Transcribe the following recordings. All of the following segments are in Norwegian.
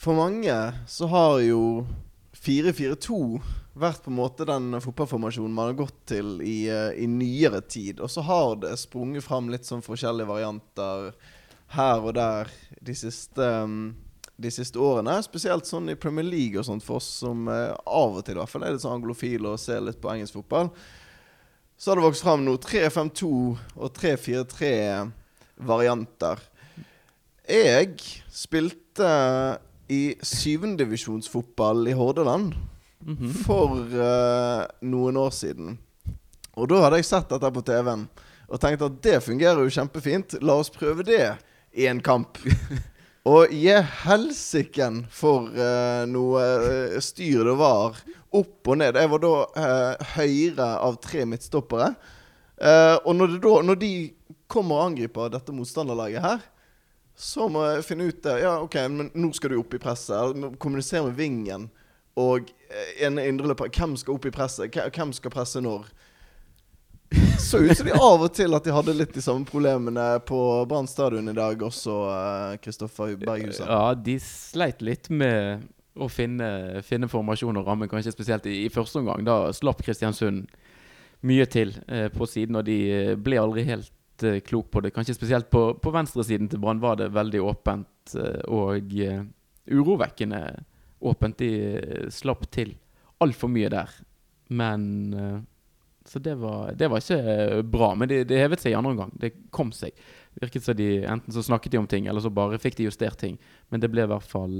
For mange så har jo 4-4-2 vært på en måte den fotballformasjonen man har gått til i, eh, i nyere tid. Og så har det sprunget fram litt sånn forskjellige varianter her og der de siste, um, de siste årene. Spesielt sånn i Premier League og sånt for oss som eh, av og til i hvert fall er litt sånn anglofile og ser litt på engelsk fotball. Så har det vokst fram nå 3-5-2 og 3-4-3 varianter. Jeg spilte i syvendedivisjonsfotball i Hordaland Mhm. for uh, noen år siden. Og da hadde jeg sett dette på TV-en og tenkte at det fungerer jo kjempefint. La oss prøve det i en kamp. og gi helsiken for uh, noe eh, styr det var. Opp og ned. Jeg var da uh, høyre av tre midtstoppere. Og når, det da, når de kommer og angriper dette motstanderlaget her, så må jeg finne ut det. Ja, ok, men nå skal du opp i presset. Kommunisere med vingen. Og en en indreløper Hvem skal opp i presset? Hvem skal presse når? Så ut som de av og til at de hadde litt de samme problemene på Brann stadion i dag også, Kristoffer Berghuset. Ja, de sleit litt med å finne, finne formasjon og ramme, kanskje spesielt i, i første omgang. Da slapp Kristiansund mye til eh, på siden, og de eh, ble aldri helt eh, klok på det. Kanskje spesielt på, på venstresiden til Brann var det veldig åpent eh, og eh, urovekkende åpent. De slapp til altfor mye der. Men Så det var, det var ikke bra. Men det, det hevet seg i andre omgang. Det kom seg. Virket som de enten så snakket de om ting, eller så bare fikk de justert ting. Men det ble i hvert fall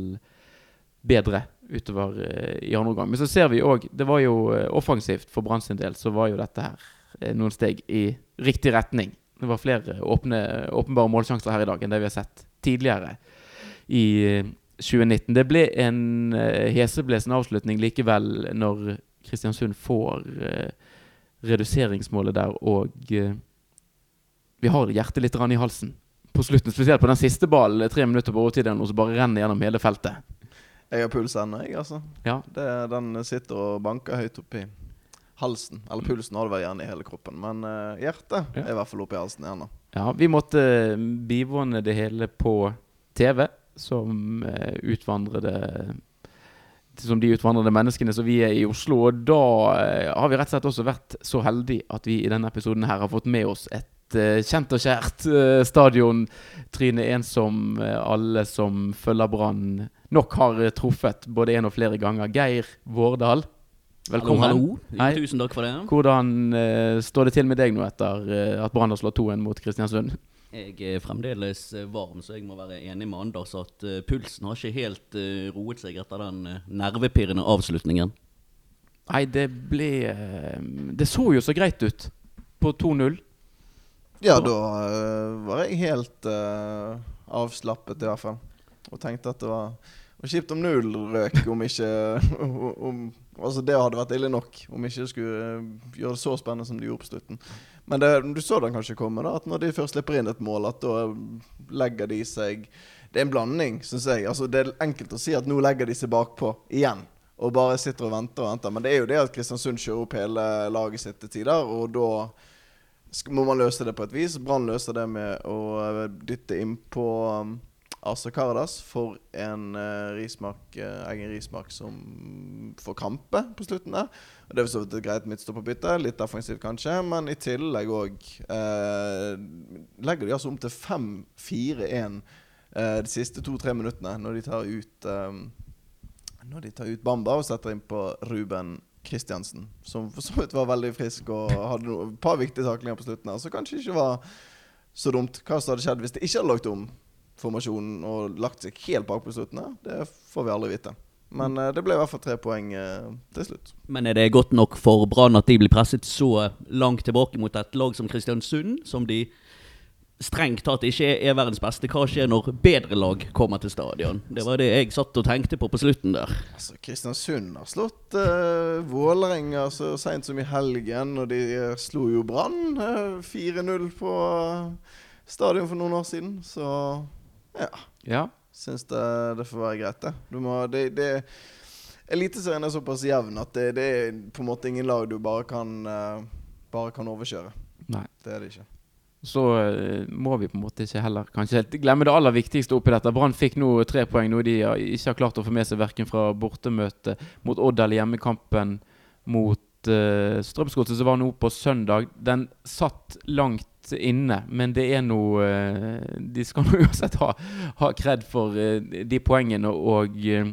bedre utover i andre omgang. Men så ser vi òg Det var jo offensivt for Brann sin del, så var jo dette her noen steg i riktig retning. Det var flere åpne, åpenbare målsjanser her i dag enn det vi har sett tidligere i eh, 2019. Det ble en eh, heseblesende avslutning likevel når Kristiansund får eh, reduseringsmålet der, og eh, vi har hjertet litt i halsen på slutten. Spesielt på den siste ballen, tre minutter på overtid, og så bare renner gjennom hele feltet. Jeg har puls ennå, jeg, altså. Ja. Det, den sitter og banker høyt oppi halsen. Eller pulsen har det vel gjerne i hele kroppen, men uh, hjertet Ja. er i hvert fall oppi halsen da. Ja, vi måtte bivåne det hele på TV, som uh, utvandrede Som de utvandrede menneskene som vi er i Oslo. Og da eh, har vi rett og slett også vært så heldige at vi i denne episoden her har fått med oss et kjent og kjært uh, stadiontryne. En som eh, alle som følger Brann, nok har truffet både en og flere ganger. Geir Vårdal, velkommen. Hallo, hallo. Tusen takk for det. Hvordan uh, står det til med deg nå etter uh, at Brann har slått 2-1 mot Kristiansund? Jeg er fremdeles eh, varm, så jeg må være enig med Anders at uh, pulsen har ikke helt roet seg etter den uh, nervepirrende avslutningen. Nei, det ble Det så jo så greit ut på 2-0. Ja, da var jeg helt avslappet, i hvert fall. Og tenkte at det var, var kjipt om null røk, om ikke om, Altså, det hadde vært ille nok om ikke det skulle eh, gjøre det så spennende som de gjorde på slutten. Men det, du så den kanskje komme, da. At når de først slipper inn et mål, at da legger de seg Det er en blanding, syns jeg. Altså, det er enkelt å si at nå legger de seg bakpå igjen. Og bare sitter og venter og venter. Men det er jo det at Kristiansund kjører opp hele laget sitt til tider, og da må man løse det på et vis. Brann løser det med å eh, dytte innpå um, Asa Karadas for en uh, rismak, uh, egen rismark som får krampe på slutten der. Og Det er for så vidt et greit midtstopperbytte. Litt defensivt kanskje, men i tillegg òg uh, legger de altså om til 5-4-1 eh, de siste to-tre minuttene når de tar ut eh, Når de tar ut Bamba og setter inn på Ruben Kristiansen, som for så vidt var veldig frisk og hadde et par viktige taklinger på slutten. her, Så kanskje ikke var så dumt. Hva som hadde skjedd hvis det ikke hadde lagt om formasjonen og lagt seg helt bak på slutten, her, det får vi aldri vite. Men uh, det ble i hvert fall tre poeng uh, til slutt. Men er det godt nok for Brann at de blir presset så langt tilbake mot et lag som Kristiansund, som de strengt tatt ikke er, er verdens beste? Hva skjer når bedre lag kommer til stadion? Det var det jeg satt og tenkte på på slutten der. Altså, Kristiansund har slått uh, Vålerenga så seint som i helgen, og de slo jo Brann eh, 4-0 på stadion for noen år siden. Så ja, Ja. syns det, det får være greit, det. Du må, det, det Eliteserien er såpass jevn at det, det er på en måte ingen lag du bare kan, eh, bare kan overkjøre. Nei. Det er det ikke. så uh, må vi på en måte ikke heller kanskje helt glemme det aller viktigste oppi dette. Brann fikk nå tre poeng, noe de ikke har klart å få med seg verken fra bortemøtet mot Odd eller hjemmekampen mot uh, Strømsgodset, som var nå på søndag. Den satt langt inne, men det er noe eh, De skal nå uansett ha, ha kred for eh, de poengene, og eh,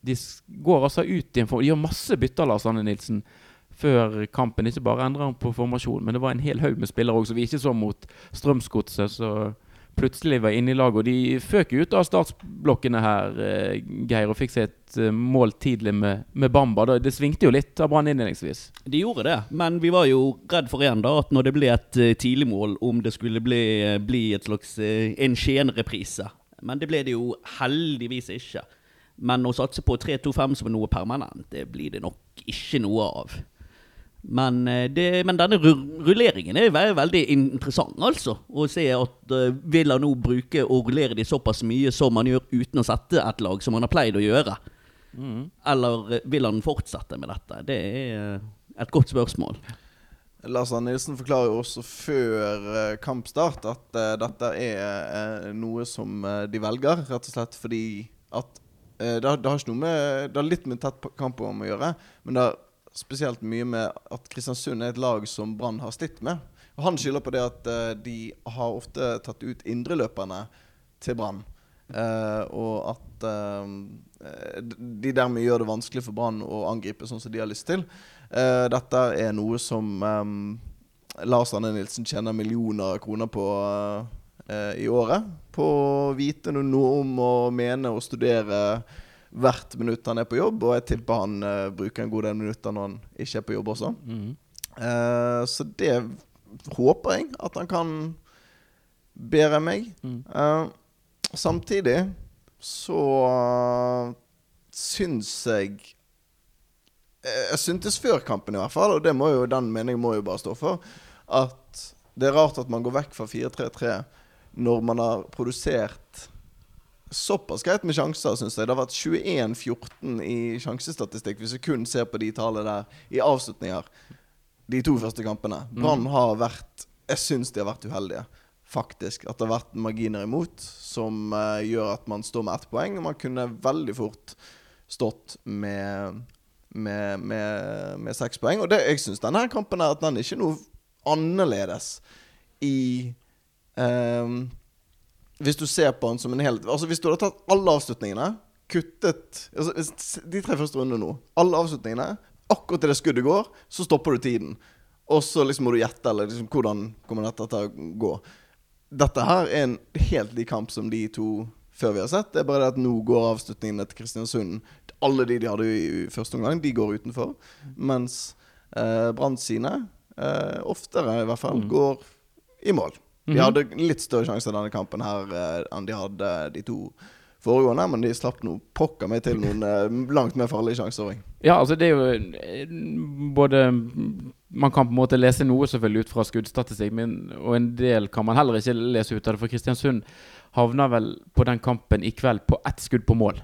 de går altså ut i en form De gjør masse bytter, Lars Anne Nilsen, før kampen. Ikke bare endrer han på formasjon, men det var en hel haug med spillere òg, så vi ikke så mot Strømsgodset, så plutselig var inne i laget. Og de føk ut av startblokkene her, eh, Geir, og fikk seg et eh, mål tidlig med, med Bamba. Det svingte jo litt av Brann innledningsvis. De gjorde det, men vi var jo redd for igjen da, at når det ble et tidlig tidligmål, om det skulle bli, eh, bli et slags eh, en Skien-reprise. Men det ble det jo heldigvis ikke. Men å satse på 3-2-5 som er noe permanent, det blir det nok ikke noe av. Men, eh, det, men denne rulleringen er jo veldig interessant, altså. Å se at uh, Villa nå bruker å rullere de såpass mye som man gjør uten å sette et lag som man har pleid å gjøre. Eller eh, vil han fortsette med dette? Det er et godt spørsmål. Lars Arne Nilsen forklarer jo også før kampstart at uh, dette er uh, noe som de velger, rett og slett fordi at det, har, det har ikke noe med Det har litt med tett kamp kampprogram å gjøre, men det har spesielt mye med at Kristiansund er et lag som Brann har slitt med. Og Han skylder på det at uh, de har ofte tatt ut indreløperne til Brann. Uh, og at uh, de dermed gjør det vanskelig for Brann å angripe sånn som de har lyst til. Dette er noe som um, Lars Arne Nilsen tjener millioner av kroner på i året. På å vite noe om å mene og studere hvert minutt han er på jobb. Og jeg tipper han uh, bruker en god del minutter når han ikke er på jobb også. Eh, så det håper jeg at han kan bedre meg. Eh, samtidig så syns jeg Jeg syntes før kampen, i hvert fall, og det må jo, den meningen må jo bare stå for, at det er rart at man går vekk fra 4-3-3 når man har produsert såpass greit med sjanser, syns jeg. Det har vært 21-14 i sjansestatistikk, hvis vi kun ser på de tallene der, i avslutninger. De to første kampene. Brann har vært Jeg syns de har vært uheldige, faktisk. At det har vært marginer imot som uh, gjør at man står med ett poeng. Og man kunne veldig fort stått med med, med, med seks poeng. Og det, jeg syns denne kampen er at den er ikke noe annerledes i ehm, Hvis du ser på den som en helt Altså Hvis du hadde tatt alle avslutningene, kuttet altså, De tre første rundene nå. Alle avslutningene. Akkurat til det skuddet går, så stopper du tiden. Og så liksom må du gjette eller liksom, hvordan kommer dette til å gå. Dette her er en helt lik kamp som de to før vi har sett. Det er bare det at nå går avslutningene til Kristiansund Alle de de hadde i første omgang, de går utenfor. Mens eh, Brann sine, eh, oftere i hvert fall, går i mål. De Mhm. hadde litt større sjanse denne kampen her eh, enn de hadde de to foregående, men de slapp nå pokker meg til noen eh, langt mer farlige sjanser òg. Ja, altså det er jo eh, både Man kan på en måte lese noe selvfølgelig ut fra skuddstatistikk, men, og en del kan man heller ikke lese ut av det. For Kristiansund havna vel på den kampen i kveld på ett skudd på mål.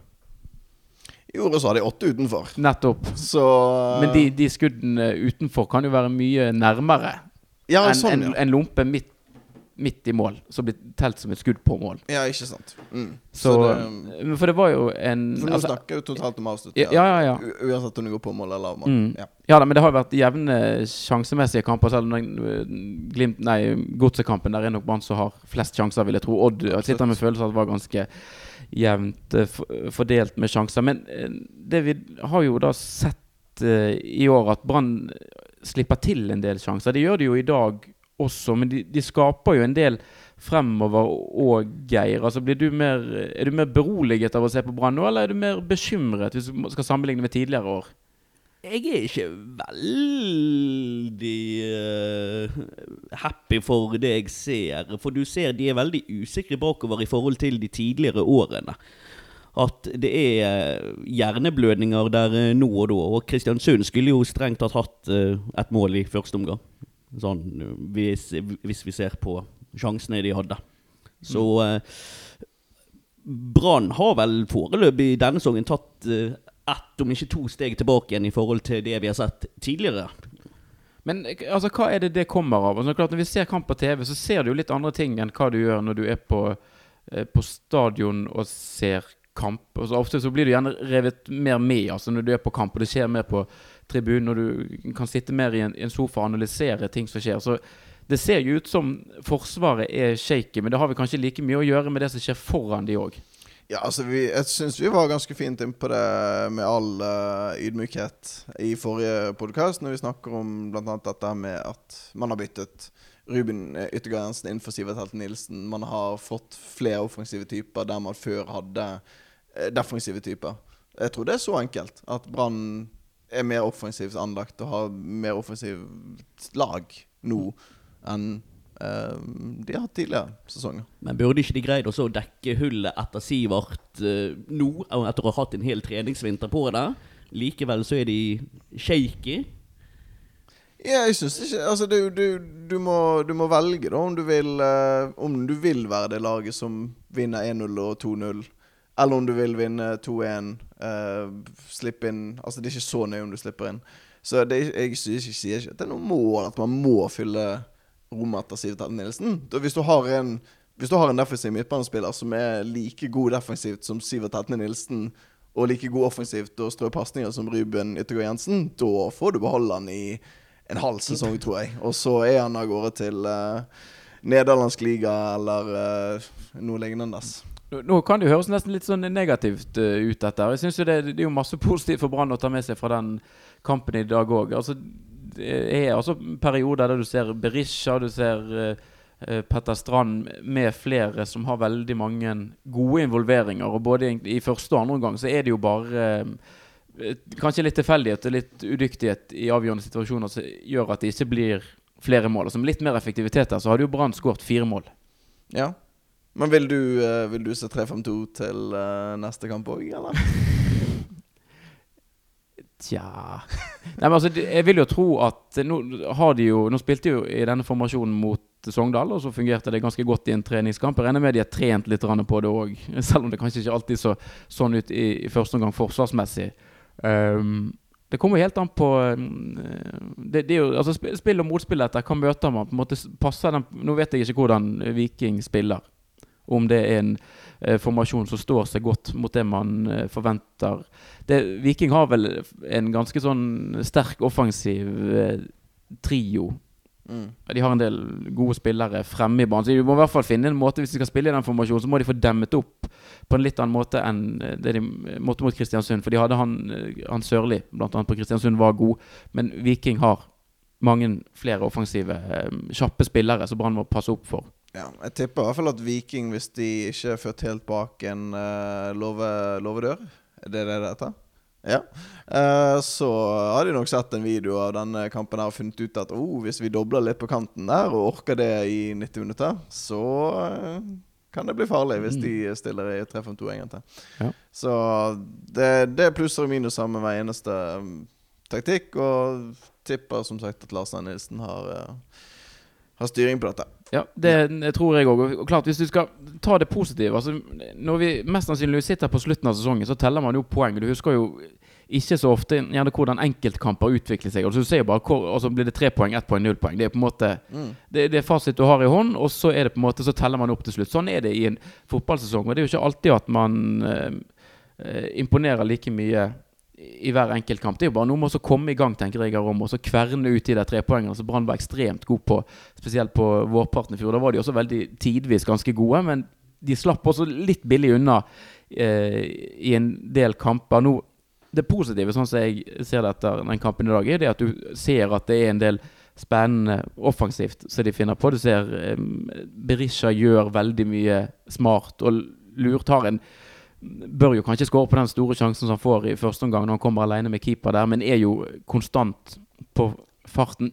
I ordet så har de åtte utenfor. Nettopp. Så Men de, de skuddene utenfor kan jo være mye nærmere Ja, enn sånn, en, ja. en lompe midt, midt i mål, som blir telt som et skudd på mål. Ja, ikke sant. Mm. Så, det, For det var jo en For nå altså, snakker jo totalt om avslutning. Ja, ja, ja. Uansett om du går på mål eller av mål. Mm. Ja. Ja da, men det har jo vært jevne sjansemessige kamper. Selv om den Glimt, nei, Godsekampen der er nok Brann som har flest sjanser, vil jeg tro. Odd jeg sitter med følelsen av at det var ganske jevnt øh, fordelt med sjanser. Men det vi har jo da sett i år, at Brann slipper til en del sjanser. Det gjør de jo i dag også, men de, de skaper jo en del fremover og Geir. Altså du mer, er du mer beroliget av å se på Brann nå, eller er du mer bekymret hvis du skal sammenligne med tidligere år? Jeg er ikke veldig uh, happy for det jeg ser. For du ser de er veldig usikre bakover i forhold til de tidligere årene. At det er eh, hjerneblødninger der eh, nå og da. Og Kristiansund skulle jo strengt tatt hatt et mål i første omgang. Sånn hvis, hvis vi ser på sjansene de hadde. Så eh, Brann har vel foreløpig i denne sesongen tatt eh, ett, om ikke to steg tilbake igjen i forhold til det vi har sett tidligere. Men eh, altså, hva er det det kommer av? Altså, klart, når vi ser kamp på TV, så ser du jo litt andre ting enn hva du gjør når du er på, eh, på stadion og ser kamp. Altså, ofte så blir du gjerne revet mer med altså når du er på kamp, og det skjer mer på tribunen, og du kan sitte mer i en, i en sofa og analysere ting som skjer. Så det ser jo ut som Forsvaret er shaky, men det har vel kanskje like mye å gjøre med det som skjer foran de òg. Ja, altså vi, Jeg syns vi var ganske fint inn på det med all uh, ydmykhet i forrige podkast, når vi snakker om bl.a. dette med at man har byttet Ruben Yttergård Jensen inn for Sivert Helten Nilsen. Man har fått flere offensive typer der man før hadde uh, defensive typer. Jeg tror det er så enkelt at Brann er mer offensivt anlagt og har mer offensivt lag nå enn uh, de har hatt tidligere sesonger. Men burde ikke de greid også å dekke hullet etter Sivert uh, nå, etter å ha hatt en hel treningsvinter på det? Likevel så er de shaky. Ja, jeg syns ikke Altså, du, du, du, må, du, må, velge, da, om du vil uh, Om du vil være det laget som vinner 1-0 og 2-0. Eller om du vil vinne 2-1, uh, slipp inn Altså, det er ikke så nøye om du slipper inn. Så det, jeg, sier ikke at det er noe mål at man må fylle rommet etter Sivert Nilsen. Da, hvis, du har en, hvis du har en defensiv midtbanespiller som er like god defensivt som Sivert Hetne Nilsen, og like god offensivt og strø pasninger som Ruben Yttergård Jensen, da får du beholde han i en halv sesong, tror jeg. Og så er han av gårde til uh, nederlandsk liga eller uh, noe lignende. Nå kan det jo høres nesten litt sånn negativt uh, ut, dette. Jeg synes jo det, det, er jo masse positivt for Brann å ta med seg fra den kampen i dag òg. Altså, er altså perioder der du ser Berisha, du ser uh, Petter Strand med flere som har veldig mange gode involveringer. Og både i første og andre omgang så er det jo bare Kanskje litt tilfeldighet og litt udyktighet i avgjørende situasjoner som gjør at det ikke blir flere mål. Altså Med litt mer effektivitet der, så hadde jo Brann skåret fire mål. Ja. Men vil du, uh, vil du se 3-5-2 til neste kamp òg, eller? Tja Nei, men altså, Jeg vil jo tro at Nå har de jo Nå spilte de jo i denne formasjonen mot Sogndal, og så fungerte det ganske godt i en treningskamp. Jeg regner med de har trent litt på det òg, selv om det kanskje ikke alltid så sånn ut i, i første omgang forsvarsmessig. Um, det kommer helt an på um, det, det, jo, altså Spill og motspill etter hva møter man? på en måte passer den, Nå vet jeg ikke hvordan Viking spiller. Om det er en eh, formasjon som står seg godt mot det man eh, forventer. Det, Viking har vel en ganske sånn sterk offensiv eh, trio. Mm. De har en del gode spillere fremme i banen. Så de må i hvert fall finne en måte Hvis de skal spille i den formasjonen, så må de få demmet opp på en litt annen måte enn eh, det de måtte mot Kristiansund. For de hadde han, eh, han Sørli, blant annet på Kristiansund, var god. Men Viking har mange flere offensive, eh, kjappe spillere som Brann må passe opp for. Ja, jeg tipper i hvert fall at Viking, hvis de ikke er ført helt bak en uh, love, låvedør Er det det det heter? Ja. Uh, så har de nok sett en video av denne kampen her og funnet ut at oh, hvis vi dobler litt på kanten der og orker det i 90 minutter, så uh, kan det bli farlig hvis de mm. stiller i 3-5-2 en gang til. Ja. Så det, det er plusser og minuser med hver eneste um, taktikk, og tipper som sagt at Lars Nilsen har, har styring på dette. Ja, det tror jeg òg. Og klart, hvis du skal ta det positive altså, Når vi mest sannsynlig sitter på slutten av sesongen, så teller man jo poeng. Du husker jo ikke så ofte gjerne hvordan enkeltkamper utvikler seg. Altså, du ser jo bare hvor, altså, Blir det tre poeng, ett poeng, null poeng? Det er på en måte mm. det, det, er fasit du har i hånd, og så er det på en måte så teller man opp til slutt. Sånn er det i en fotballsesong. Og det er jo ikke alltid at man eh, eh imponerer like mye i hver enkelt kamp. Det er jo bare noe med å komme i gang, tenker jeg, om og så kverne ut de der trepoengene som Brann var ekstremt god på, spesielt på vårparten i fjor. Da var de også veldig tidvis ganske gode, men de slapp også litt billig unna eh, i en del kamper. Nå, det positive, sånn som jeg ser det etter den kampen i dag, er det at du ser at det er en del spennende offensivt som de finner på. Du ser eh, Berisha gjør veldig mye smart og lurt. Har en bør jo kanskje skåre på den store sjansen som han får i første omgang når han kommer alene med keeper der, men er jo konstant på farten.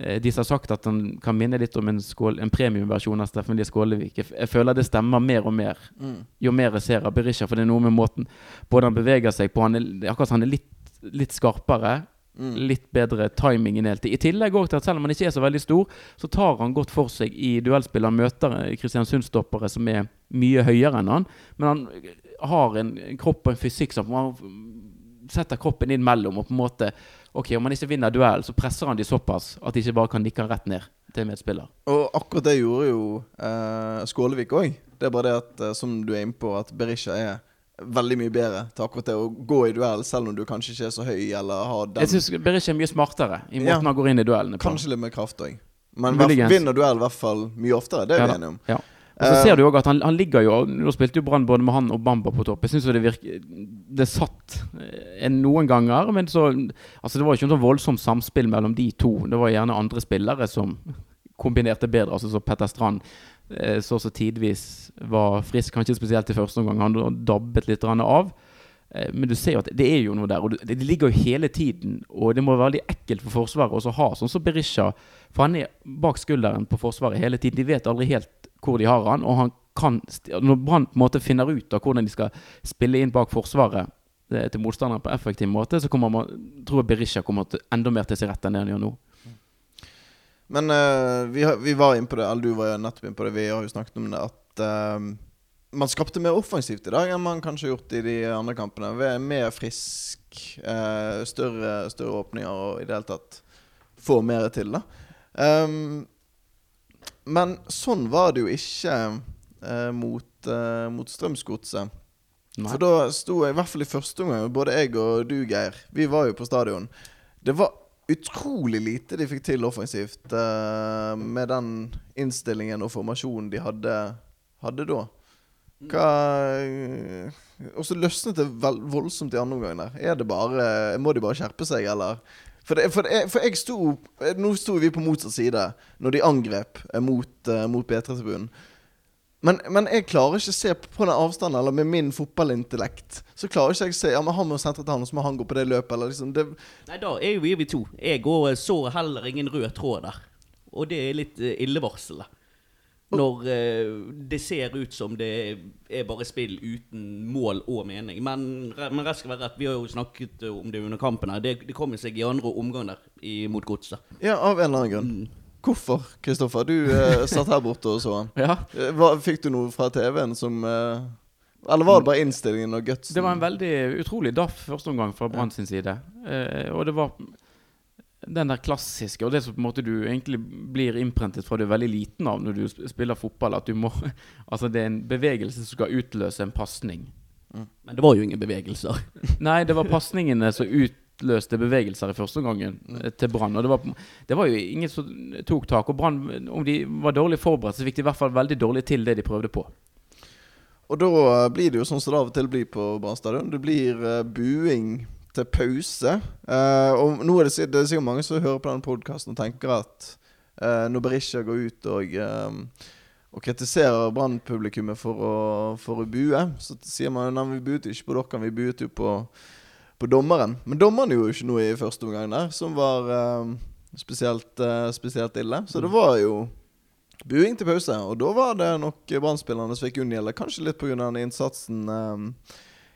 Eh, de som har sagt at han kan minne litt om en, skål, en premiumversjon av Steffen Lie Skålevik. Jeg føler det stemmer mer og mer mm. jo mer jeg ser av Berisha. For det er noe med måten både han beveger seg på han er, Akkurat han er litt, litt skarpere. Mm. Litt bedre timing enn helt. I tillegg også til at selv om han ikke er så veldig stor, så tar han godt for seg i duellspill. Han møter Kristiansund-stoppere som er mye høyere enn han. Men han har en kropp og en fysikk som man setter kroppen inn mellom og på en måte Ok, om han ikke vinner duell, så presser han de såpass at de ikke bare kan nikke han rett ned til medspiller. Og akkurat det gjorde jo eh, Skålevik òg. Det er bare det at, eh, som du er inne på, at Berisha er veldig mye bedre til akkurat det å gå i duell, selv om du kanskje ikke er så høy eller har den Jeg syns Berisha er mye smartere i måten Ja. han går inn i duellene på. Kanskje litt mer kraft òg. Men vinner duell i hvert fall mye oftere. Det er Ja vi da. enige om. Ja. Og så Eh, ser du òg at han, han ligger jo Nå spilte jo Brann både med han og Bamba på topp. Jeg syns det virker Det satt eh, noen ganger, men så Altså, det var ikke noe sånn voldsomt samspill mellom de to. Det var gjerne andre spillere som kombinerte bedre. Altså så Petter Strand eh, så så tidvis var frisk, kanskje spesielt i første omgang. Han dabbet litt av. Men du ser jo at det er jo noe der. Og det ligger jo hele tiden. Og det må være veldig ekkelt for Forsvaret å ha sånn som Berisha. For han er bak skulderen på Forsvaret hele tiden. De vet aldri helt hvor de har han. Og han kan Når Brann finner ut av hvordan de skal spille inn bak Forsvaret eh, til motstanderen på effektiv måte, så kommer man, tror jeg Berisha kommer til, enda mer til sin rett enn det han gjør nå. Men uh, vi, har, vi var inne på det, eller du var nettopp inne på det, vi har jo snakket om det, at uh, man skapte mer offensivt i dag enn man kanskje har gjort i de andre kampene. Mer frisk, uh, større, større åpninger og i det hele tatt få mer til, da. Ehm, men sånn var det jo ikke eh, mot, eh, mot Strømsgodset. For da sto jeg, i hvert fall i første omgang, både jeg og du, Geir, vi var jo på stadion. Det var utrolig lite de fikk til offensivt eh, med den innstillingen og formasjonen de hadde, hadde da. Hva Og så løsnet det voldsomt i andre omgang der. Er det bare Må de bare skjerpe seg, eller? For, det, for, det, for jeg sto Nå sto vi på motsatt side når de angrep eh, mot, mot B3-tribunen. Men, men jeg klarer ikke å se på den avstanden, eller med min fotballintellekt, så klarer ikke jeg å se Ja, men han må sentre til han, og så må han gå på det løpet, eller liksom det, Nei, da er vi, to. Jeg går, så heller ingen rød tråd der. Og det er litt eh, illevarslende. Når eh, det ser ut som det er bare spill uten mål og mening. Men, men rett skal være rett. Vi har jo snakket om det under kampen her. Det, det kom seg i andre omgang der i, mot Godset. Ja, av en eller annen grunn. Hvorfor, Kristoffer? Du eh, satt her borte og så han. Ja, Eh, hva, fikk du noe fra TV-en som eh, Eller var det bare innstillingen og gutsen? Det var en veldig utrolig daff første omgang fra Brann sin side. Eh, og det var den der klassiske, og det som på en måte du egentlig blir innprentet fra du er veldig liten av når du spiller fotball, at du må Altså, det er en bevegelse som skal utløse en pasning. Men det var jo ingen bevegelser. Nei, det var pasningene som utløste bevegelser i første omgangen mm. til Brann. Og det var, det var jo ingen som tok tak. Og Brann, om de var dårlig forberedt, så fikk de i hvert fall veldig dårlig til det de prøvde på. Og da eh, blir det jo sånn som det av og til blir på Brann stadion. Det blir eh, buing til pause. Uh, og nå er det, det er sikkert mange som hører på denne podkasten og tenker at uh, når Berisha går ut og, um, og kritiserer Brann-publikummet for, for å bue, så sier man at vi buet ikke på dere, vi buet jo på, på dommeren. Men dommeren gjorde jo ikke noe i første omgang der, som var eh, spesielt, eh, spesielt ille. Så det var jo buing til pause, og da var det nok Brann-spillerne som fikk unngjelde. Kanskje litt pga. den innsatsen, um,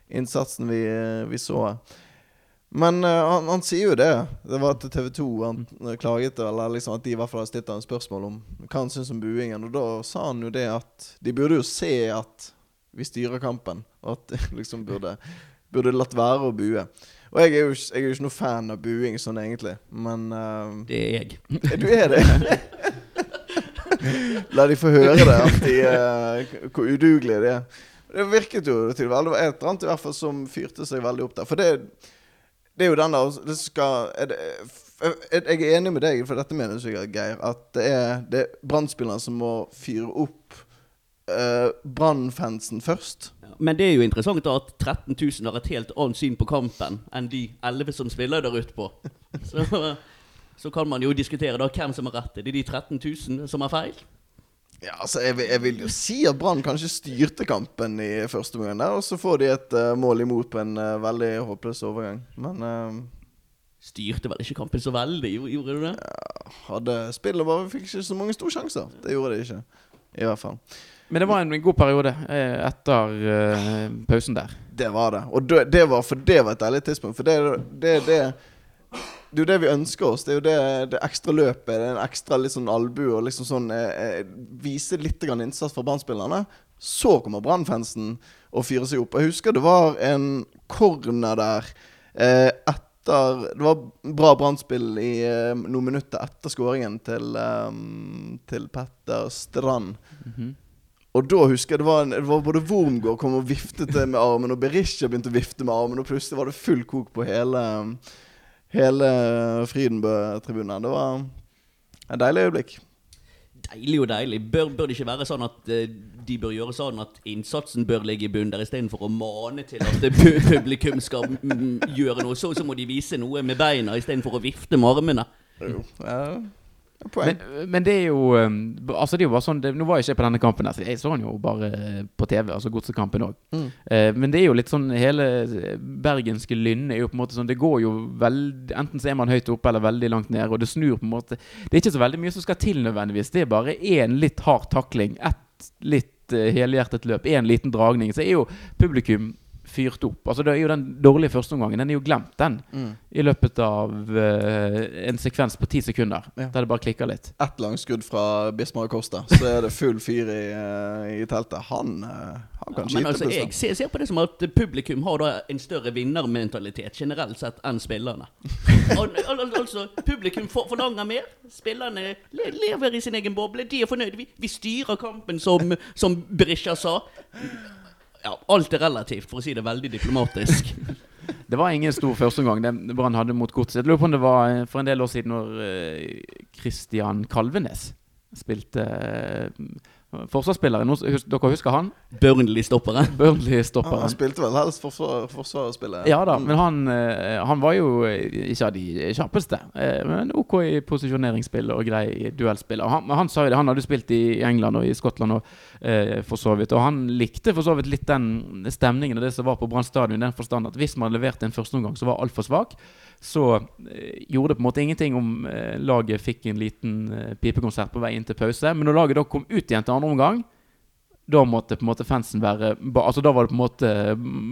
innsatsen vi, vi så. Men uh, han, han sier jo det. Det var til TV 2 han eh, klaget, eller liksom at de i hvert fall hadde stilt ham spørsmål om hva han syns om buingen. Og da sa han jo det at de burde jo se at vi styrer kampen, og at de liksom burde, burde latt være å bue. Og jeg er jo, ikke- jeg er jo ikke noe fan av buing sånn egentlig, men uh, Det er jeg. du er det? La de få høre det, at de, uh, hvor udugelige de er. Det virket jo til. Det var et eller annet i hvert fall som fyrte seg veldig opp der. For det, det er jo den der det skal, er det, jeg er enig med deg, for dette mener jeg, Geir, at det er, det er Brann-spillerne som må fyre opp uh, Brann-fansen først. Ja, Men det er jo interessant da at 13 000 har et helt annet syn på kampen enn de 11 som spiller der ute på. Så, så kan man jo diskutere da hvem som har rett. Er det de 13 000 som har feil? Ja, altså jeg, vil- jeg vil jo si at Brann kanskje styrte kampen i første omgang der, og så får de et uh, mål imot på en uh, veldig håpløs overgang. Men uh, Styrte vel ikke kampen så veldig, gjorde du det? hadde spillet bare fikk ikke så mange store sjanser. Det gjorde de ikke. I hvert fall. Men det var en god periode etter pausen der. Det var det. Og det, det var, for det var et deilig tidspunkt. For det er det, det, det, det er jo det vi ønsker oss. Det er jo det, det ekstra løpet. Det er en ekstra litt sånn albue og liksom sånn eh, eh, Vise litt grann innsats fra Brann-spillerne. Så kommer Brann-fansen og fyrer seg opp. Jeg husker det var en corner der eh, etter Det var bra brannspill i eh, noen minutter etter skåringen til, eh, til Petter Strand. Mhm. Og da husker jeg det var, en, det var både Wormgård kom og viftet med armen, og Berisha begynte å vifte med armen, og plutselig var det full kok på hele, hele Frydenbø-tribunen. Det var et deilig øyeblikk. Deilig og deilig. Bør, bør det ikke være sånn at eh, de bør gjøre sånn at innsatsen bør ligge i bunnen der, istedenfor å mane til at det publikum skal gjøre noe? Så, så må de vise noe med beina istedenfor å vifte med armene. Jo, ja. Men, men det er jo um, Altså det er jo bare sånn det, Nå var jeg ikke på denne kampen, her, så jeg så den jo bare eh, på TV. Altså Godsekampen òg. Mm. Eh, men det er jo litt sånn Hele bergenske lynnet er jo på en måte sånn Det går jo veldig Enten så er man høyt oppe eller veldig langt nede, og det snur på en måte Det er ikke så veldig mye som skal til nødvendigvis. Det er bare én litt hard takling. Ett litt eh, helhjertet løp. Én liten dragning. Så er jo publikum fyrt opp. Altså det er jo Den dårlige førsteomgangen Den er jo glemt, den. Mm. I løpet av uh, en sekvens på ti sekunder. Ja. Der det bare klikker litt. Ett langskudd fra Bismar Costa, så er det full fyr i, uh, i teltet. Han, uh, han kan ja, skyte altså, jeg plutselig. ser, ser på det som at publikum har da en større vinnermentalitet generelt sett enn spillerne. Al al al altså, Publikum for, forlanger mer. Spillerne le lever i sin egen boble. De er fornøyde. Vi, vi styrer kampen, som, som Berisha sa. Ja, alt er relativt, for å si det veldig diplomatisk. Det var ingen stor førsteomgang Brann hadde mot Godset. Jeg lurer på om det var eh, for en del år siden når Kristian Christian Kalvenes spilte forsvarsspiller. Noen- hus- Dere husker han? Burnley-stopperen. Han, Burnley-stopperen. han spilte vel helst forsvarsspiller. Ja da, Mm. men han, eh, han var jo eh, ikke av de kjappeste. eh, Men OK i posisjoneringsspill og grei i duellspill. Han, han sa jo det, han hadde spilt i England og i Skottland og, eh, for så vidt. Og han likte for så vidt litt den stemningen og det som var på Brann stadion. I den forstand at hvis man leverte en førsteomgang som var altfor svak, så eh, gjorde det på en måte ingenting om eh, laget fikk en liten pipekonsert på vei inn til pause. Men når laget da kom ut igjen til andre omgang, da måtte på en måte fansen være Altså Da var det på en måte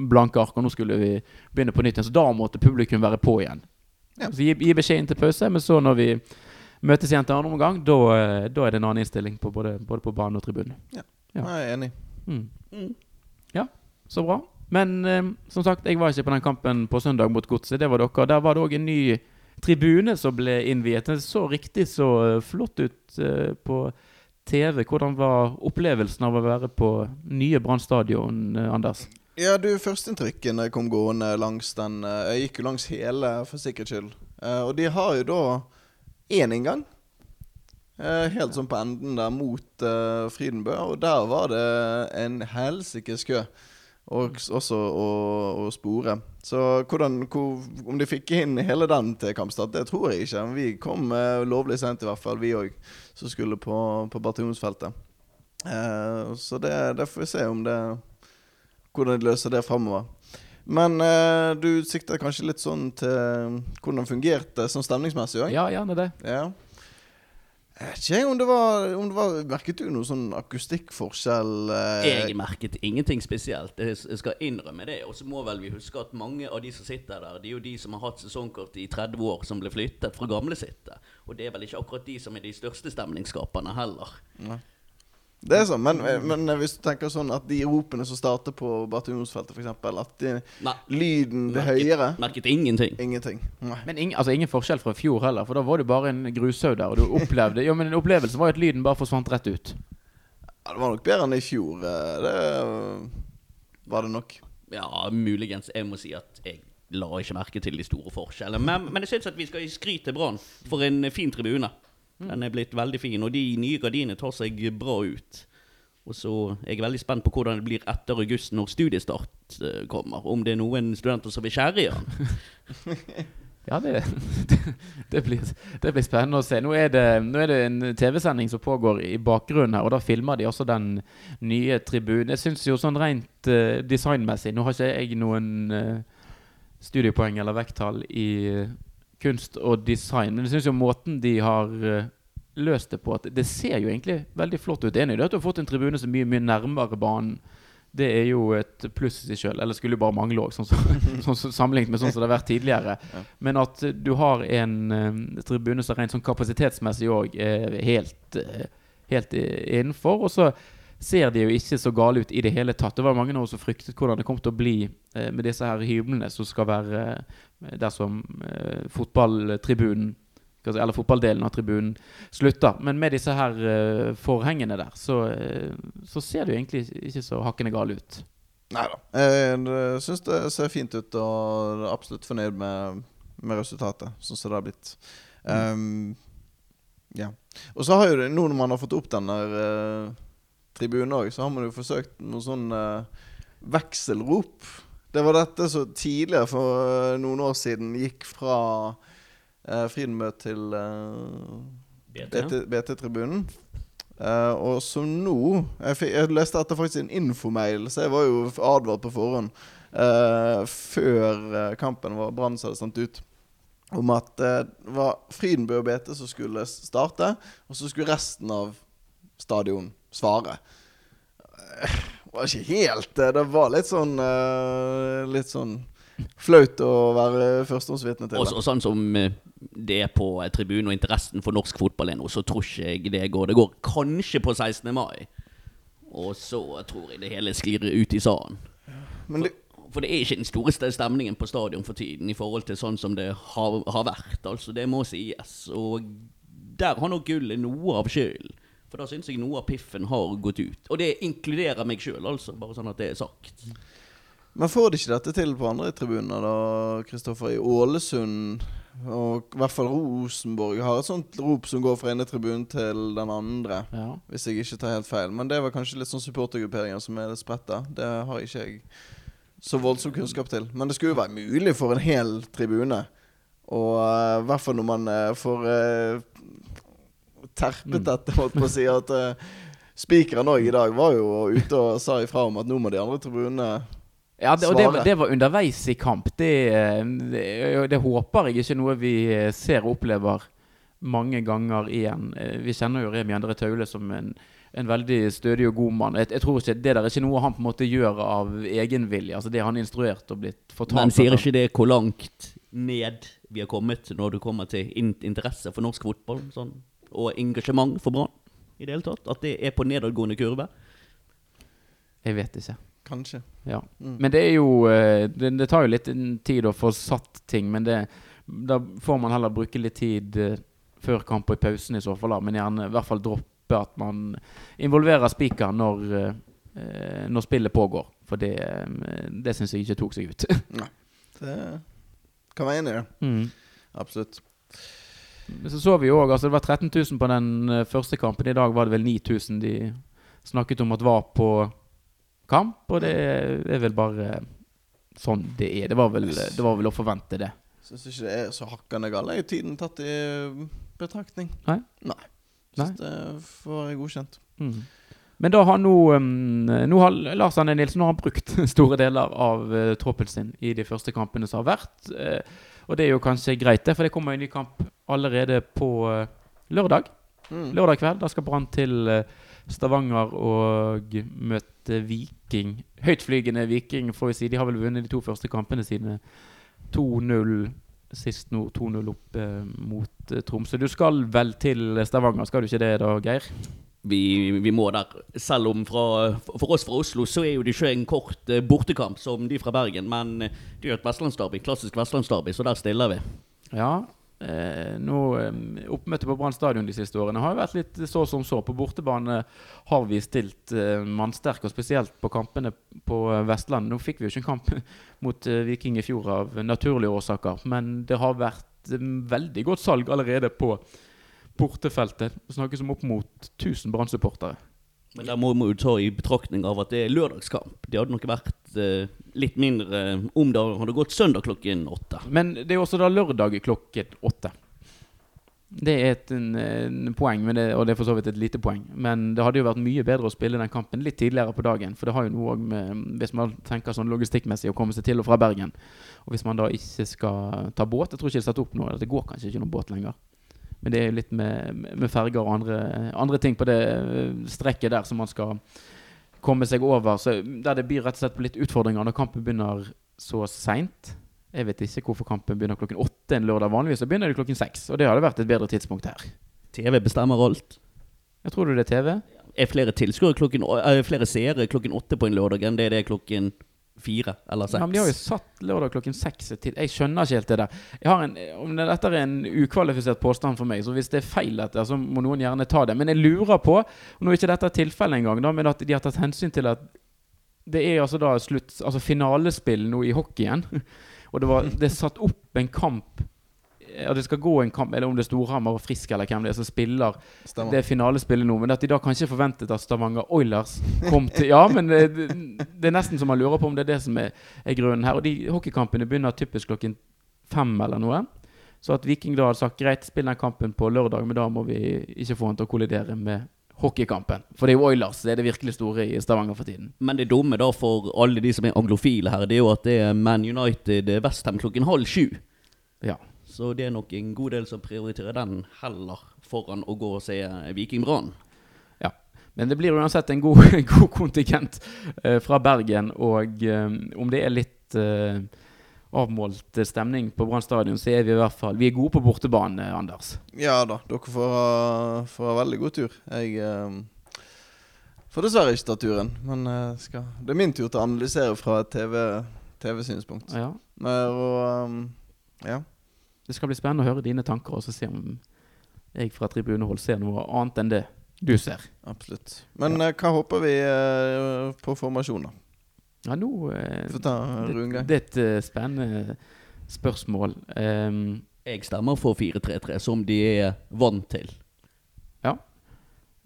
blanke ark, og nå skulle vi begynne på nytt igjen. Så da måtte publikum være på igjen. Ja. Så gi, gi beskjed inn til pause, men så når vi møtes igjen til andre omgang, da, eh, da er det en annen innstilling på både, både på banen og tribunen. Ja. Jeg er enig. Mm. Mm. Ja, så bra. Men eh, som sagt, jeg var ikke på den kampen på søndag mot Godset. Det var dere. Der var det òg en ny tribune som ble innviet. Den så riktig så eh, flott ut eh, på TV. Hvordan var opplevelsen av å være på nye Brann stadion, eh, Anders? Ja, du, Førsteinntrykket jeg kom gående langs den eh, Jeg gikk jo langs hele, for sikkerhets skyld. Eh, og de har jo da én inngang. Helt sånn på enden der mot Fridenbø. Og der var det en helsikes kø. Og også å, å spore. Så hvordan, hvor, om de fikk inn hele den til Kampstad, det tror jeg ikke. Men vi kom eh, lovlig sent, i hvert fall, vi òg, som skulle på, på bataljonsfeltet. Eh, så det, det får vi se om det hvordan de løser det framover. Men eh, du sikter kanskje litt sånn til hvordan det fungerte sånn stemningsmessig òg? Ja, gjerne det. Ja. Jeg vet ikke om det var, om det var Merket du noe sånn akustikkforskjell? eh, Jeg merket ingenting spesielt. Jeg skal innrømme det. Og så må vel vi huske at mange av de som sitter der, det er jo de som har hatt sesongkort i 30 år, som ble flyttet fra gamle sitte. Og det er vel ikke akkurat de som er de største stemningsskaperne heller. Det er sånn, men, men hvis du tenker sånn at de ropene som starter på bataljonsfeltet, f.eks., at de, Nei, lyden blir høyere merket ingenting. Ingenting. Nei. Men ing, altså, ingen forskjell fra i fjor heller, for da var det bare en grushaug der. Og du opplevde Ja, men opplevelsen var jo at lyden bare forsvant rett ut. Ja, det var nok bedre enn i fjor. eh, Det var det nok. Ja, muligens. Jeg må si at jeg la ikke merke til de store forskjellene. Men, men jeg syns at vi skal gi skryt til Brann for en fin tribune. Den er blitt veldig fin, og de nye gardinene tar seg bra ut. Og så er jeg veldig spent på hvordan det blir etter august når studiestart eh, kommer. Om det er noen studenter som vil skjære i den. Ja, det, det, blir, det blir spennende å se. Nå er det, nå er det en TV-sending som pågår i bakgrunnen her, og da filmer de også den nye tribunen. Jeg syns jo sånn rent eh, designmessig Nå har ikke jeg noen eh, studiepoeng eller vekttall i kunst og design, men jeg syns jo måten de har eh, løst det på, at det ser jo egentlig veldig flott ut. Enig i det at du har fått en tribune som er mye, mye nærmere banen. Det er jo et pluss i seg sjøl. Eller skulle jo bare mangle òg, sånn, som- sånn, sammenlignet med sånn som det har vært tidligere. Ja. Men at du har en uh, tribune som rent sånn kapasitetsmessig òg er helt, uh, helt innenfor. Og så ser de jo ikke så gale ut i det hele tatt. Det var mange av oss som fryktet hvordan det kom til å bli eh, med disse her hyblene som skal være eh, der som eh, fotballtribunen eller fotballdelen av tribunen slutter. Men med disse her eh, forhengene der, så, eh, så ser det jo egentlig ikke så hakkende gale ut. Nei da. Jeg syns det ser fint ut, og er absolutt fornøyd med, med resultatet, sånn som det har blitt. Um, ja. Og så har jo det, nå når man har fått opp den der uh, tribunen òg, så har man jo forsøkt noe sånn uh, vekselrop. Det var dette som tidligere, for uh, noen år siden, gikk fra uh, Friedenmø til BT-tribunen. Uh, og som nå jeg, fikk, jeg, leste etter faktisk en infomail, så jeg var jo advart på forhånd uh, før kampen var Brann hadde sendt ut, om at det var Frydenbø og BT som skulle starte, og så skulle resten av stadion svare. Det var ikke helt Det var litt sånn Litt sånn flaut å være førstehåndsvitne til. Og, og sånn som det er på tribunen, og interessen for norsk fotball er nå, så tror ikke jeg det går. Det går kanskje på 16. mai. Og så tror jeg det hele sklir ut i salen. For, for, det er ikke den storeste stemningen på stadion for tiden i forhold til sånn som det har, har vært. Altså, det må sies. Og der har nok gullet noe av skylden. For da syns jeg noe av piffen har gått ut. Og det inkluderer meg sjøl, altså. Bare sånn at det er sagt. Men får de ikke dette til på andre tribuner, da, Kristoffer? I Ålesund og i hvert fall Rosenborg har et sånt rop som går fra ene tribunen til den andre. Ja. Hvis jeg ikke tar helt feil. Men det var kanskje litt sånn supportergrupperinger som er litt spretta. Det har ikke jeg så voldsom kunnskap til. Men det skulle jo være mulig for en hel tribune. Og uh, i hvert fall når man uh, får uh, terpet mm. dette, holdt på å si. At uh, spikeren òg i dag var jo ute og sa ifra om at nå må de andre tribunene ja, det, og det, det, var underveis i kamp. Det, det, det, håper jeg ikke noe vi ser og opplever mange ganger igjen. Vi kjenner jo Remi Endre Taule som en, en, veldig stødig og god mann. Jeg, jeg, tror ikke Det der er ikke noe han på en måte gjør av egenvilje. Altså Det han instruert og blitt fortalt. Men sier ikke det hvor langt ned vi har kommet når det kommer til interesse for norsk fotball sånn, og engasjement for Brann i det hele tatt? At det er på nedadgående kurve? Jeg vet ikke. Kanskje. Ja. Mm. Men det er jo eh, det, det, tar jo litt tid å få satt ting, men det, da får man heller bruke litt tid uh, før kamp og i pausen i så fall. Da. Men gjerne i hvert fall droppe at man involverer spiker når, uh, når spillet pågår. For det, det syns jeg ikke tok seg ut. Nei. Det kan være enig i det. Mm. Absolutt. Så så vi jo òg altså Det var 13 000 på den første kampen. I dag var det vel 9000 de snakket om at var på kamp, og det er vel bare sånn det er. Det var vel, det var vel å forvente det. Syns ikke det er så hakkende galt. Er tiden tatt i betraktning? Nei. Nei. Syns det får jeg godkjent. Mm. Men da har nå, um, nå har Lars Arne Nilsen har brukt store deler av troppen sin i de første kampene som har vært. Og det er jo kanskje greit, det, for det kommer en ny kamp allerede på uh, lørdag. Mm. Lørdag kveld. Da skal Brann til uh, Stavanger og møte Viking. Høytflygende Viking, får vi si. De har vel vunnet de to første kampene sine 2-0 sist nå. 2-0 opp eh, mot eh, Tromsø. Du skal vel til Stavanger, skal du ikke det da, Geir? Vi, vi, må der. Selv om fra, for oss fra Oslo så er jo det ikke en kort eh, bortekamp som de fra Bergen. Men det er jo et vestlandsderby, klassisk vestlandsderby, så der stiller vi. Ja, Eh, nå, eh, Oppmøtet på Brann stadion de siste årene har jo vært litt så som så. På bortebane har vi stilt eh, mannsterke, og spesielt på kampene på Vestlandet. Nå fikk vi jo ikke en kamp mot eh, Viking i fjor av naturlige årsaker, men det har vært eh, veldig godt salg allerede på bortefeltet. Det snakkes om opp mot 1000 Brann-supportere. Men da må vi jo ta i betraktning av at det er lørdagskamp. Det hadde nok vært eh, litt mindre om det hadde gått søndag klokken åtte. Men det er også da lørdag klokken åtte. Det er et en, en poeng, det, og det er for så vidt et lite poeng. Men det hadde jo vært mye bedre å spille den kampen litt tidligere på dagen. For det har jo noe med Hvis man tenker sånn logistikkmessig å komme seg til og fra Bergen, og hvis man da ikke skal ta båt Jeg tror ikke det er satt opp noe, det går kanskje ikke noen båt lenger. Men det er jo litt med, med ferger og andre, andre, ting på det eh, strekket der som man skal komme seg over. Så der det blir rett og slett på litt utfordringer når kampen begynner så seint. Jeg vet ikke hvorfor kampen begynner klokken åtte en lørdag. Vanligvis så begynner det klokken seks, og det hadde vært et bedre tidspunkt her. TV bestemmer alt. Jeg tror du det er TV? er flere tilskuere klokken eh, Flere seere klokken åtte på en lørdag enn det det er klokken fire eller seks. Ja, men de har jo satt lørdag klokken seks til Jeg skjønner ikke helt det der. En, om det, dette er en ukvalifisert påstand for meg, så hvis det er feil dette, så må noen gjerne ta det. Men jeg lurer på, og nå er ikke dette tilfellet engang, da, men at de har tatt hensyn til at det er altså da slutt Altså finalespill nå i hockeyen. Og det, var, det satt opp en kamp Ja, det skal gå en kamp, eller om det er Storhamar og Frisk eller hvem det er som spiller Stemmer. det finalespillet nå, men at de da kanskje forventet at Stavanger Oilers kom til Ja, men det, det er nesten så man lurer på om det er det som er, er grunnen her. Og de hockeykampene begynner typisk klokken fem eller noe. Så at Viking da har sagt greit, spill den kampen på lørdag, men da må vi ikke få han til å kollidere med hockeykampen. For det er jo Oilers det er det virkelig store i Stavanger for tiden. Men det dumme da for alle de som er anglofile her, det er jo at det er Man United Westham klokken halv sju. Ja. Så det er nok en god del som prioriterer den heller foran å gå og se Viking Brann. ja. Men det blir uansett en god, god kontingent eh, fra Bergen, og eh, om det er litt eh, avmålt stemning på Brann stadion, så er vi i hvert fall Vi er gode på bortebane, Anders. Ja da, dere får ha, får ha veldig god tur. Jeg eh, får dessverre ikke ta turen, men eh, skal. det er min tur til å analysere fra et TV TV-synspunkt. Ja. og um, ja. Det skal bli spennende å høre dine tanker og så se om jeg fra tribunehold ser noe annet enn det du ser. Absolutt. Men ja. hva håper vi eh, på formasjon, da? Ja, nå eh, Få ta Rune. det, det er et eh, spennende spørsmål. Um, Jeg stemmer for 4-3-3, som de er vant til. Ja.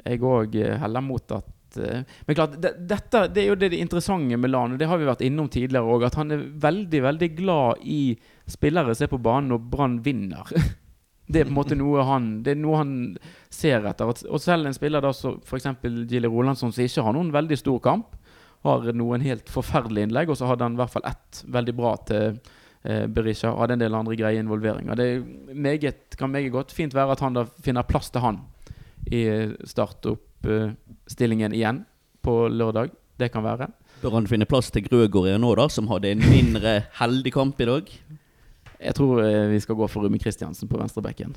jeg òg heller mot at eh, Men klart, det, dette det er jo det, det interessante med Lan, og det har vi vært innom tidligere òg, at han er veldig, veldig glad i spillere som er på banen når Brann vinner. Det er på en måte noe han Det er noe han ser etter. Og- Og selv en spiller da som f.eks. Gilly Rolandsson, som ikke har noen veldig stor kamp, har noen helt forferdelige innlegg, og så hadde han i hvert fall ett veldig bra til eh, Berisha. Hadde en del andre greie involveringer. Det meget, kan meget godt fint være at han da finner plass til han i startoppstillingen igjen på lørdag. Det kan være. Bør han finne plass til Grøgård nå, da, som hadde en mindre heldig kamp i dag? Jeg tror eh, vi skal gå for Rumi Kristiansen på venstrebekken.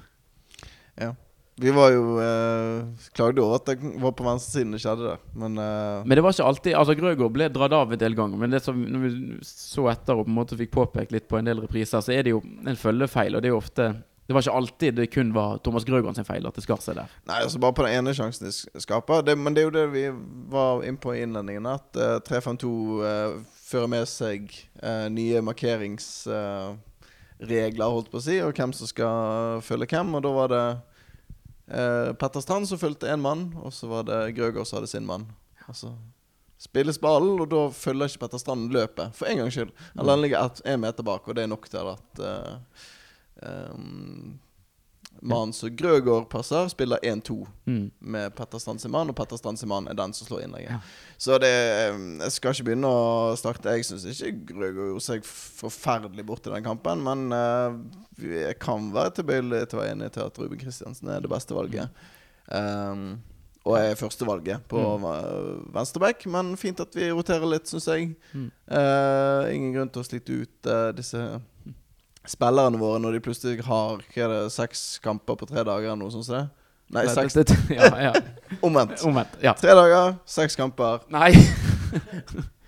Ja. Vi var jo eh, klagde over at det var på venstresiden det skjedde, det. Men, eh, Men det var ikke alltid Altså Grøgaard ble dratt av en del ganger, men det som når vi så etter og på en måte fikk påpekt litt på en del repriser, så er det jo en følgefeil, og det er jo ofte Det var ikke alltid det kun var Thomas Grøgaard sin feil at det skar seg der. Nei, altså bare på den ene sjansen de skaper. Det, men det er jo det vi var inne på i innledningen, at eh, 352 eh, fører med seg eh, nye markeringsregler, holdt på å si, og hvem som skal følge hvem. Og da var det eh, Petter Strand som fulgte én mann, og så var det Grøgaard som hadde sin mann. Altså spilles ballen, og da følger ikke Petter Strand løpet, for en gangs skyld. Eller han ligger én meter bak, og det er nok til at eh, um, Mannen som Grøgaard passer, spiller 1-2 Mm. med Petter Stansemann, og Petter Stansemann er den som slår innlegget. Ja. Så det Jeg skal ikke begynne å starte Jeg syns ikke Grøgaard gjorde seg forferdelig bort i den kampen, men uh, jeg kan være tilbøyelig til å være enig til at Ruben Kristiansen er det beste valget. Um, og er førstevalget på mm. venstreback, men fint at vi roterer litt, syns jeg. Mm. Uh, ingen grunn til å slite ut uh, disse spillerne våre når de plutselig har hva er det, seks kamper på tre dager, eller noe sånt. det? Nei, Det- seks. det- Ja, ja. Omvendt. Omvendt. Ja. Tre dager, seks kamper. Nei.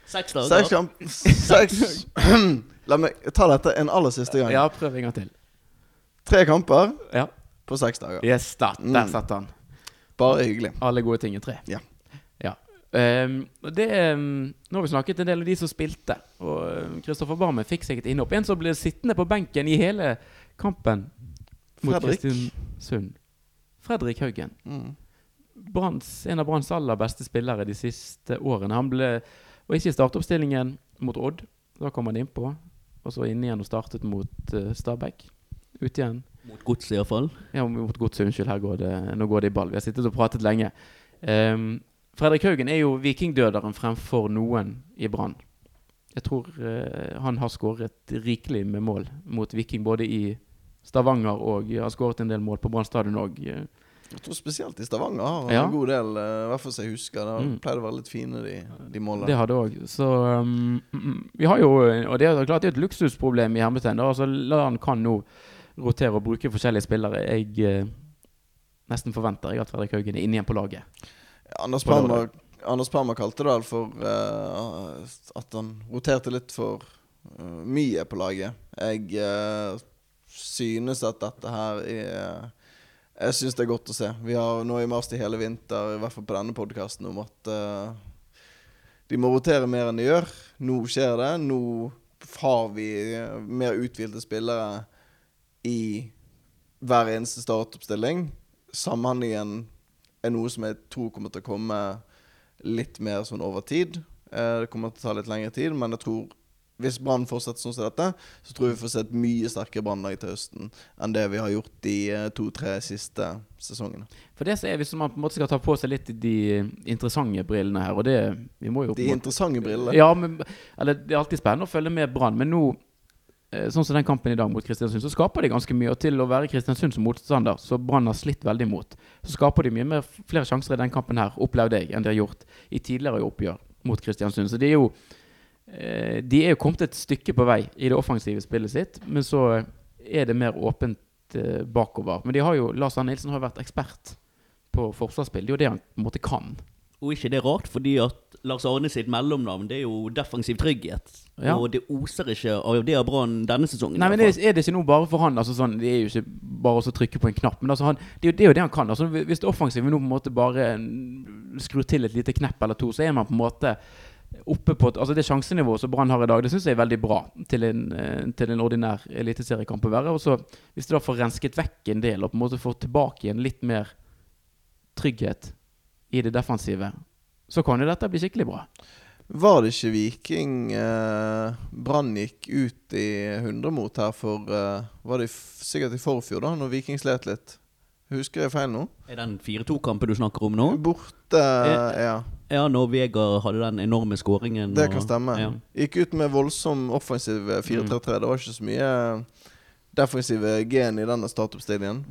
Seks Seks dager. kamp... Seks La meg ta dette en aller siste gang. Ja, prøv en gang til. Tre kamper Ja. på seks dager. Yes, da, der Mm. satt han. Bare hyggelig. Alle gode ting er tre. Ja. Ehm, det, um, nå har vi snakket en del om de som spilte. Og Kristoffer Barmen fikk seg et innhopp. En som ble sittende på benken i hele kampen mot Fredrik. Kristiansund. Fredrik Haugen. Mm. Brands, en av Branns aller beste spillere de siste årene. Han ble, og ikke i startoppstillingen mot Odd. Da kom han innpå. Og så inn igjen og startet mot uh, Stabæk. Ute igjen. Mot godset, iallfall. Ja, mot godset. Unnskyld, her går det, nå går det i ball. Vi har sittet og pratet lenge. Ehm, Fredrik Haugen er jo vikingdøderen fremfor noen i Brann. Jeg tror eh, han har skåret rikelig med mål mot Viking, både i Stavanger og har skåret en del mål på Brann stadion òg. Jeg tror spesielt i Stavanger har han Ja. en god del, eh, i hvert fall som jeg husker. Det Mm. pleide å være litt fine, de, de målene. Det har det òg. Så um, mm, vi har jo Og det er klart det er et luksusproblem i hermetegn. Altså, Lan kan nå rotere og bruke forskjellige spillere. Jeg eh, nesten forventer jeg at Fredrik Haugen er inne igjen på laget. Anders Palmer, Anders Palmer kalte det for uh, at han roterte litt for uh, mye på laget. Jeg uh, synes at dette her er Jeg synes det er godt å se. Vi har nå i mars i hele vinter, i hvert fall på denne podkasten, om at de må rotere mer enn de gjør. Nå skjer det. Nå har vi mer uthvilte spillere i hver eneste startoppstilling. Samhandlingen er noe som jeg tror kommer til å komme litt mer sånn over tid. Eh, det kommer til å ta litt lengre tid, men jeg tror hvis Brann fortsetter sånn som dette, så tror jeg vi får se et mye sterkere Brannlag til høsten enn det vi har gjort de eh, to-tre siste sesongene. For det så er Hvis man på en måte skal ta på seg litt de interessante brillene her, og det Vi må jo De interessante brillene. Ja, men eller, Det er alltid spennende å følge med Brann, men nå Sånn som den kampen i dag mot Kristiansund, så skaper de ganske mye. Og til å være Kristiansund som motstander, så Brann har slitt veldig mot, så skaper de mye mer, flere sjanser i den kampen her, opplevde jeg, enn de har gjort i tidligere oppgjør mot Kristiansund. Så de er jo eh, De er jo kommet et stykke på vei i det offensive spillet sitt, men så er det mer åpent eh, bakover. Men de har jo Lars Arne Nilsen har vært ekspert på forsvarsspill. Det er jo det han på en måte kan. Og ikke det er rart, fordi at Lars Arne sitt mellomnavn det er jo defensiv trygghet. Ja. Og det oser ikke av det av Brann denne sesongen. Nei, men det er, det ikke noe bare for han? Altså sånn, Det er jo ikke bare å trykke på en knapp. Men altså han, det, er jo, det er jo det han kan. Altså Hvis det offensive nå på en måte bare mm, skrur til et lite knepp eller to, så er man på en måte oppe på Altså Det sjansenivået som Brann har i dag, det syns jeg er veldig bra til en, eh, til en ordinær eliteseriekamp å være. Og så Hvis du da får rensket vekk en del og på en måte får tilbake igjen litt mer trygghet i det defensive, så kan jo dette bli skikkelig bra. Var det ikke Viking eh, Brann gikk ut i 100 mot her for eh, Var det sikkert i forfjor, da, når Viking slet litt? Husker jeg feil nå? Er den 4-2-kampen du snakker om nå? Borte, ja. Ja, når Vegard hadde den enorme skåringen. Det kan stemme. Ja. Gikk ut med voldsom offensiv eh, 4-3-3. Det var ikke så mye eh, defensive gen i denne startup-stillingen.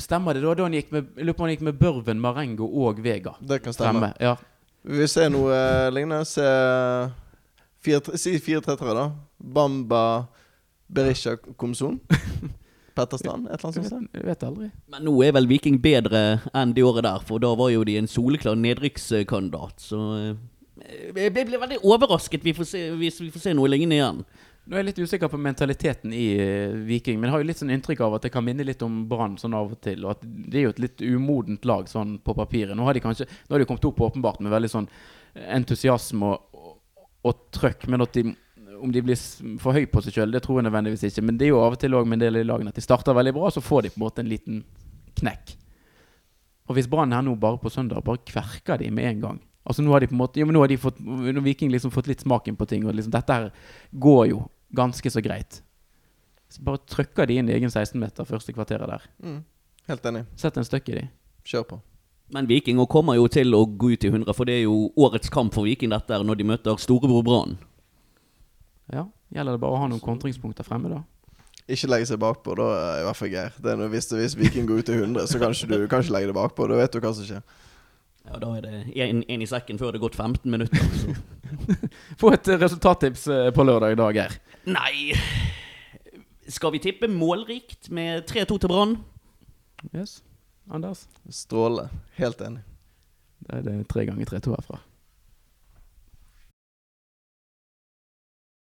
stemmer det? da? da han gikk med, lurer på om han gikk med Børven, Marengo og Vega. Det kan stemme. Fremme. Ja. Vi vil se noe eh, lignende. Se 4-3 Si 4-3-3, da. Bamba Berisha Komson. Petterstrand, et eller annet sånt. vet, jeg vet aldri. Men nå er vel Viking bedre enn det året der, for da var jo de en soleklar nedrykkskandidat. Så eh, jeg ble ble veldig overrasket vi får se, hvis vi får se noe lignende igjen. Nå er jeg litt usikker på mentaliteten i eh, Viking, men jeg har jo litt sånn inntrykk av at det kan minne litt om Brann sånn av og til. Og at det er jo et litt umodent lag sånn på papiret. Nå har de kanskje Nå har de kommet opp åpenbart med veldig sånn entusiasme og, og, og trøkk, men at de om de blir for høy på seg sjøl, det tror jeg nødvendigvis ikke. Men det er jo av og til òg med en del de lagene at de starter veldig bra, så får de på en måte en liten knekk. Og hvis Brann her nå bare på søndag bare kverker de med en gang Altså Nå har de på en måte Jo, men nå har de fått Nå har Viking liksom fått litt smaken på ting, og liksom dette her går jo ganske så greit. Så bare trykker de inn i egen 16-meter første kvarteret der. Mm. Helt enig. Sett en støkk i de. Kjør på. Men Vikinger kommer jo til å gå ut i 100, for det er jo årets kamp for Viking dette når de møter storebror Brann. Ja, Gjelder det bare å ha noen kontringspunkter fremme, da? Ikke legge seg bakpå, da er i hvert fall Geir. Det er noe hvis, hvis Viking går ut i 100, så kan ikke du kan ikke legge deg bakpå. Da vet du hva som skjer. Ja, Da er det en, en i sekken før det er gått 15 minutter. Få et resultattips eh, på lørdag i dag, Geir. Nei Skal vi tippe målrikt med 3-2 til Brann? Yes. Anders? Stråle. Helt enig. Det er det tre ganger tre to herfra.